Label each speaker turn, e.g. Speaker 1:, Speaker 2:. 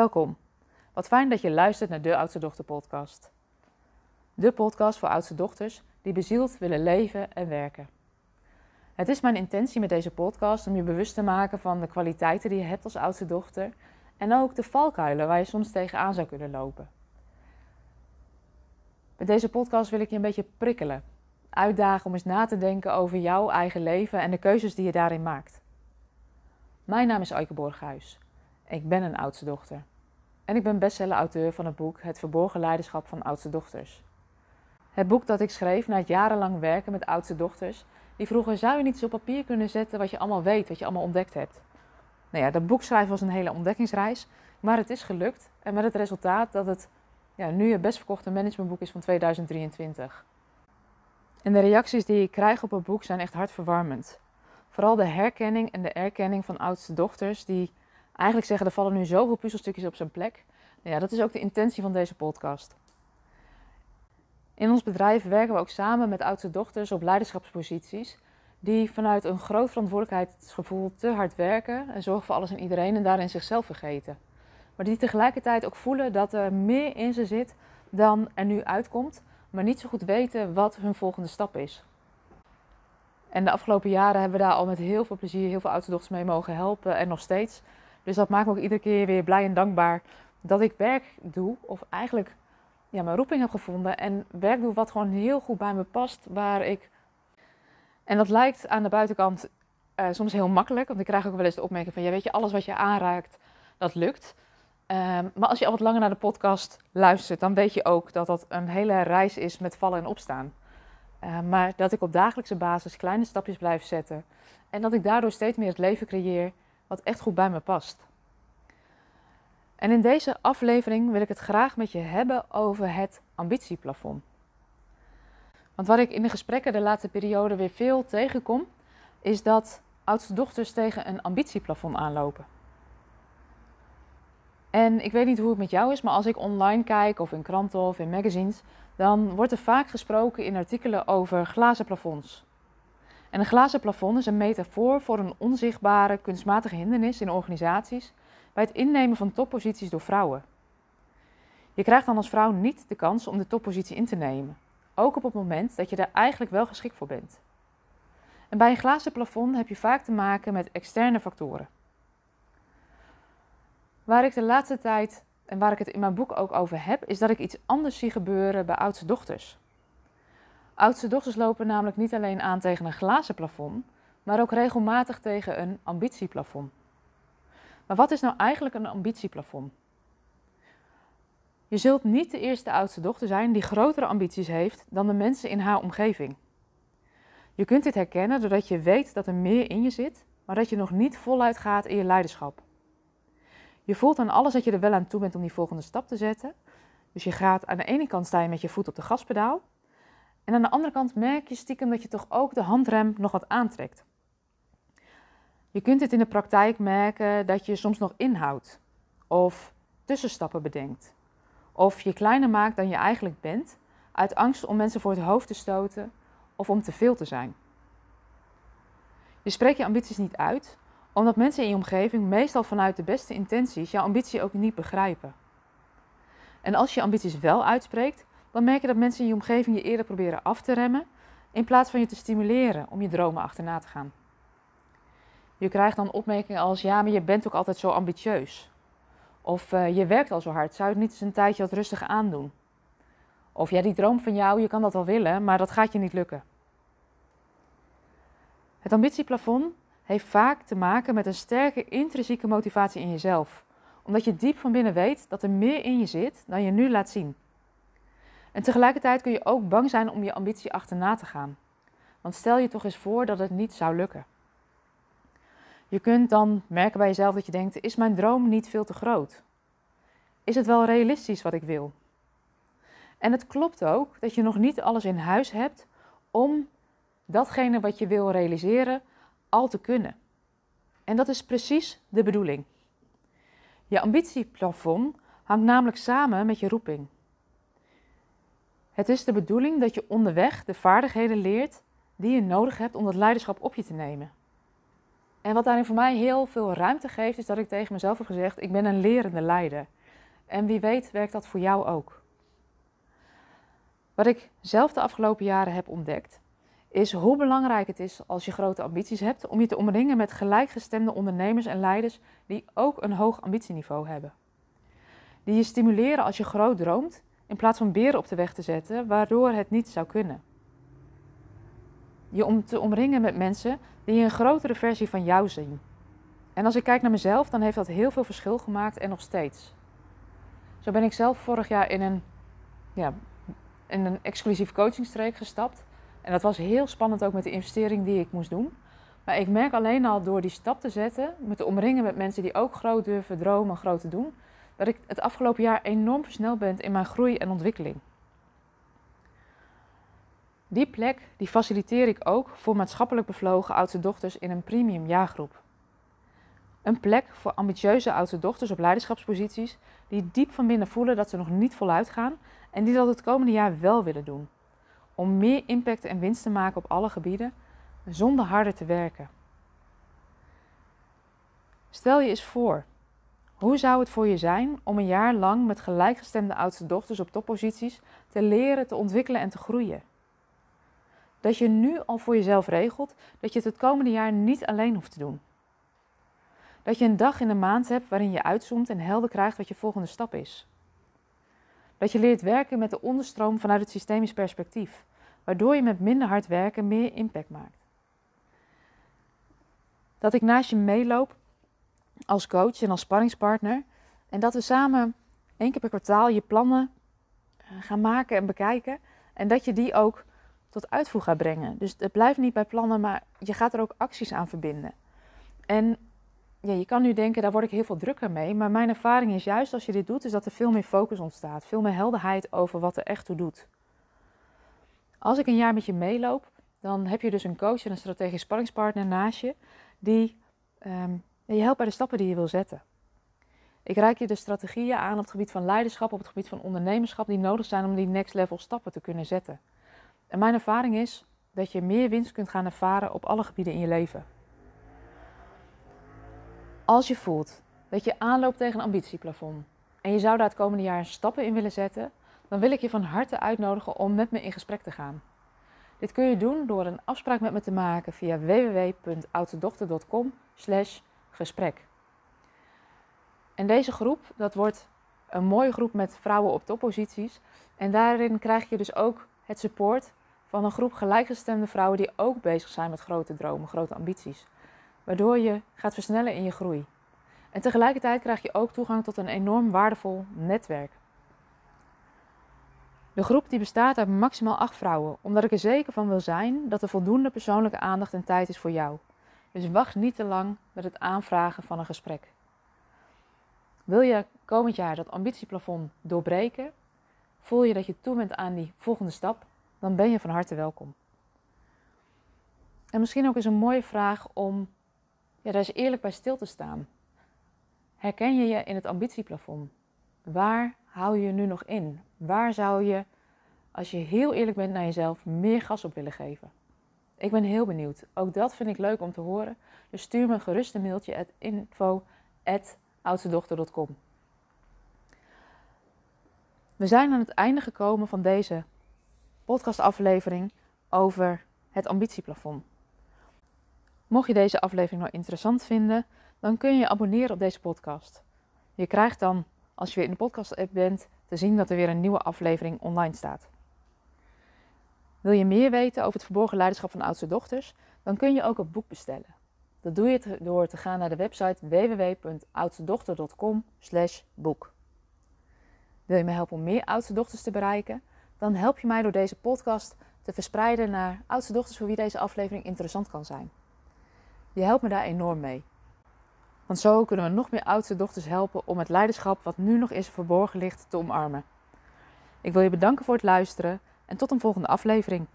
Speaker 1: Welkom. Wat fijn dat je luistert naar de Oudste Dochter podcast. De podcast voor oudste dochters die bezield willen leven en werken. Het is mijn intentie met deze podcast om je bewust te maken van de kwaliteiten die je hebt als oudste dochter en ook de valkuilen waar je soms tegenaan zou kunnen lopen. Met deze podcast wil ik je een beetje prikkelen, uitdagen om eens na te denken over jouw eigen leven en de keuzes die je daarin maakt. Mijn naam is Aike Borghuis. Ik ben een oudste dochter. En ik ben bestseller-auteur van het boek Het Verborgen Leiderschap van Oudste Dochters. Het boek dat ik schreef na het jarenlang werken met oudste dochters, die vroegen: zou je niet eens op papier kunnen zetten wat je allemaal weet, wat je allemaal ontdekt hebt? Nou ja, dat boek schrijven was een hele ontdekkingsreis, maar het is gelukt. En met het resultaat dat het ja, nu het best verkochte managementboek is van 2023. En de reacties die ik krijg op het boek zijn echt hartverwarmend. Vooral de herkenning en de erkenning van oudste dochters die eigenlijk zeggen er vallen nu zoveel puzzelstukjes op zijn plek. Nou ja, dat is ook de intentie van deze podcast. In ons bedrijf werken we ook samen met oudste dochters op leiderschapsposities die vanuit een groot verantwoordelijkheidsgevoel te hard werken en zorgen voor alles en iedereen en daarin zichzelf vergeten. Maar die tegelijkertijd ook voelen dat er meer in ze zit dan er nu uitkomt, maar niet zo goed weten wat hun volgende stap is. En de afgelopen jaren hebben we daar al met heel veel plezier heel veel oudste dochters mee mogen helpen en nog steeds. Dus dat maakt me ook iedere keer weer blij en dankbaar dat ik werk doe, of eigenlijk ja, mijn roeping heb gevonden en werk doe wat gewoon heel goed bij me past, waar ik... En dat lijkt aan de buitenkant uh, soms heel makkelijk, want ik krijg ook wel eens de opmerking van, ja weet je, alles wat je aanraakt, dat lukt. Um, maar als je al wat langer naar de podcast luistert, dan weet je ook dat dat een hele reis is met vallen en opstaan. Uh, maar dat ik op dagelijkse basis kleine stapjes blijf zetten en dat ik daardoor steeds meer het leven creëer wat echt goed bij me past. En in deze aflevering wil ik het graag met je hebben over het ambitieplafond. Want wat ik in de gesprekken de laatste periode weer veel tegenkom, is dat oudste dochters tegen een ambitieplafond aanlopen. En ik weet niet hoe het met jou is, maar als ik online kijk of in kranten of in magazines, dan wordt er vaak gesproken in artikelen over glazen plafonds. En een glazen plafond is een metafoor voor een onzichtbare kunstmatige hindernis in organisaties bij het innemen van topposities door vrouwen. Je krijgt dan als vrouw niet de kans om de toppositie in te nemen, ook op het moment dat je daar eigenlijk wel geschikt voor bent. En bij een glazen plafond heb je vaak te maken met externe factoren. Waar ik de laatste tijd en waar ik het in mijn boek ook over heb, is dat ik iets anders zie gebeuren bij oudste dochters. Oudste dochters lopen namelijk niet alleen aan tegen een glazen plafond, maar ook regelmatig tegen een ambitieplafond. Maar wat is nou eigenlijk een ambitieplafond? Je zult niet de eerste oudste dochter zijn die grotere ambities heeft dan de mensen in haar omgeving. Je kunt dit herkennen doordat je weet dat er meer in je zit, maar dat je nog niet voluit gaat in je leiderschap. Je voelt aan alles dat je er wel aan toe bent om die volgende stap te zetten. Dus je gaat aan de ene kant sta je met je voet op de gaspedaal. En aan de andere kant merk je stiekem dat je toch ook de handrem nog wat aantrekt. Je kunt het in de praktijk merken dat je soms nog inhoudt of tussenstappen bedenkt. Of je kleiner maakt dan je eigenlijk bent, uit angst om mensen voor het hoofd te stoten of om te veel te zijn. Je spreekt je ambities niet uit, omdat mensen in je omgeving meestal vanuit de beste intenties jouw ambitie ook niet begrijpen. En als je ambities wel uitspreekt, dan merk je dat mensen in je omgeving je eerder proberen af te remmen, in plaats van je te stimuleren om je dromen achterna te gaan. Je krijgt dan opmerkingen als: ja, maar je bent ook altijd zo ambitieus. Of uh, je werkt al zo hard, zou je het niet eens een tijdje wat rustig aandoen? Of ja, die droom van jou, je kan dat wel willen, maar dat gaat je niet lukken. Het ambitieplafond heeft vaak te maken met een sterke intrinsieke motivatie in jezelf. Omdat je diep van binnen weet dat er meer in je zit dan je nu laat zien. En tegelijkertijd kun je ook bang zijn om je ambitie achterna te gaan. Want stel je toch eens voor dat het niet zou lukken. Je kunt dan merken bij jezelf dat je denkt: is mijn droom niet veel te groot? Is het wel realistisch wat ik wil? En het klopt ook dat je nog niet alles in huis hebt om datgene wat je wil realiseren al te kunnen. En dat is precies de bedoeling. Je ambitieplafond hangt namelijk samen met je roeping. Het is de bedoeling dat je onderweg de vaardigheden leert die je nodig hebt om dat leiderschap op je te nemen. En wat daarin voor mij heel veel ruimte geeft, is dat ik tegen mezelf heb gezegd: ik ben een lerende leider. En wie weet werkt dat voor jou ook. Wat ik zelf de afgelopen jaren heb ontdekt, is hoe belangrijk het is als je grote ambities hebt om je te omringen met gelijkgestemde ondernemers en leiders die ook een hoog ambitieniveau hebben. Die je stimuleren als je groot droomt in plaats van beren op de weg te zetten waardoor het niet zou kunnen. Je om te omringen met mensen die een grotere versie van jou zien. En als ik kijk naar mezelf, dan heeft dat heel veel verschil gemaakt en nog steeds. Zo ben ik zelf vorig jaar in een, ja, in een exclusief coachingstreek gestapt. En dat was heel spannend ook met de investering die ik moest doen. Maar ik merk alleen al door die stap te zetten, met te omringen met mensen die ook groot durven dromen, groot te doen, dat ik het afgelopen jaar enorm versneld ben in mijn groei en ontwikkeling. Die plek die faciliteer ik ook voor maatschappelijk bevlogen oudste dochters in een premium jaargroep. Een plek voor ambitieuze oudste dochters op leiderschapsposities die diep van binnen voelen dat ze nog niet voluit gaan en die dat het komende jaar wel willen doen. Om meer impact en winst te maken op alle gebieden zonder harder te werken. Stel je eens voor, hoe zou het voor je zijn om een jaar lang met gelijkgestemde oudste dochters op topposities te leren, te ontwikkelen en te groeien? Dat je nu al voor jezelf regelt dat je het het komende jaar niet alleen hoeft te doen. Dat je een dag in de maand hebt waarin je uitzoomt en helder krijgt wat je volgende stap is. Dat je leert werken met de onderstroom vanuit het systemisch perspectief, waardoor je met minder hard werken meer impact maakt. Dat ik naast je meeloop als coach en als sparringspartner en dat we samen één keer per kwartaal je plannen eh, gaan maken en bekijken en dat je die ook tot uitvoer gaat brengen. Dus het blijft niet bij plannen, maar je gaat er ook acties aan verbinden. En ja, je kan nu denken, daar word ik heel veel drukker mee. Maar mijn ervaring is juist als je dit doet, is dat er veel meer focus ontstaat. Veel meer helderheid over wat er echt toe doet. Als ik een jaar met je meeloop, dan heb je dus een coach en een strategisch sparringspartner naast je. Die um, je helpt bij de stappen die je wil zetten. Ik reik je de strategieën aan op het gebied van leiderschap, op het gebied van ondernemerschap, die nodig zijn om die next level stappen te kunnen zetten. En mijn ervaring is dat je meer winst kunt gaan ervaren op alle gebieden in je leven. Als je voelt dat je aanloopt tegen een ambitieplafond en je zou daar het komende jaar stappen in willen zetten, dan wil ik je van harte uitnodigen om met me in gesprek te gaan. Dit kun je doen door een afspraak met me te maken via www.oudedochter.com gesprek. En deze groep, dat wordt een mooie groep met vrouwen op topposities. En daarin krijg je dus ook het support van een groep gelijkgestemde vrouwen die ook bezig zijn met grote dromen, grote ambities. Waardoor je gaat versnellen in je groei. En tegelijkertijd krijg je ook toegang tot een enorm waardevol netwerk. De groep die bestaat uit maximaal acht vrouwen, omdat ik er zeker van wil zijn dat er voldoende persoonlijke aandacht en tijd is voor jou. Dus wacht niet te lang met het aanvragen van een gesprek. Wil je komend jaar dat ambitieplafond doorbreken? Voel je dat je toe bent aan die volgende stap? Dan ben je van harte welkom. En misschien ook eens een mooie vraag om ja, daar eens eerlijk bij stil te staan. Herken je je in het ambitieplafond? Waar hou je nu nog in? Waar zou je, als je heel eerlijk bent naar jezelf, meer gas op willen geven? Ik ben heel benieuwd. Ook dat vind ik leuk om te horen. Dus stuur me gerust een mailtje at info.oudstedochter.com We zijn aan het einde gekomen van deze podcastaflevering over het ambitieplafond. Mocht je deze aflevering nou interessant vinden, dan kun je je abonneren op deze podcast. Je krijgt dan, als je weer in de podcast-app bent, te zien dat er weer een nieuwe aflevering online staat. Wil je meer weten over het verborgen leiderschap van oudste dochters? Dan kun je ook een boek bestellen. Dat doe je door te gaan naar de website www.oudstedochter.com boek. Wil je me helpen om meer oudste dochters te bereiken? Dan help je mij door deze podcast te verspreiden naar oudste dochters voor wie deze aflevering interessant kan zijn. Je helpt me daar enorm mee. Want zo kunnen we nog meer oudste dochters helpen om het leiderschap wat nu nog is verborgen ligt te omarmen. Ik wil je bedanken voor het luisteren en tot een volgende aflevering.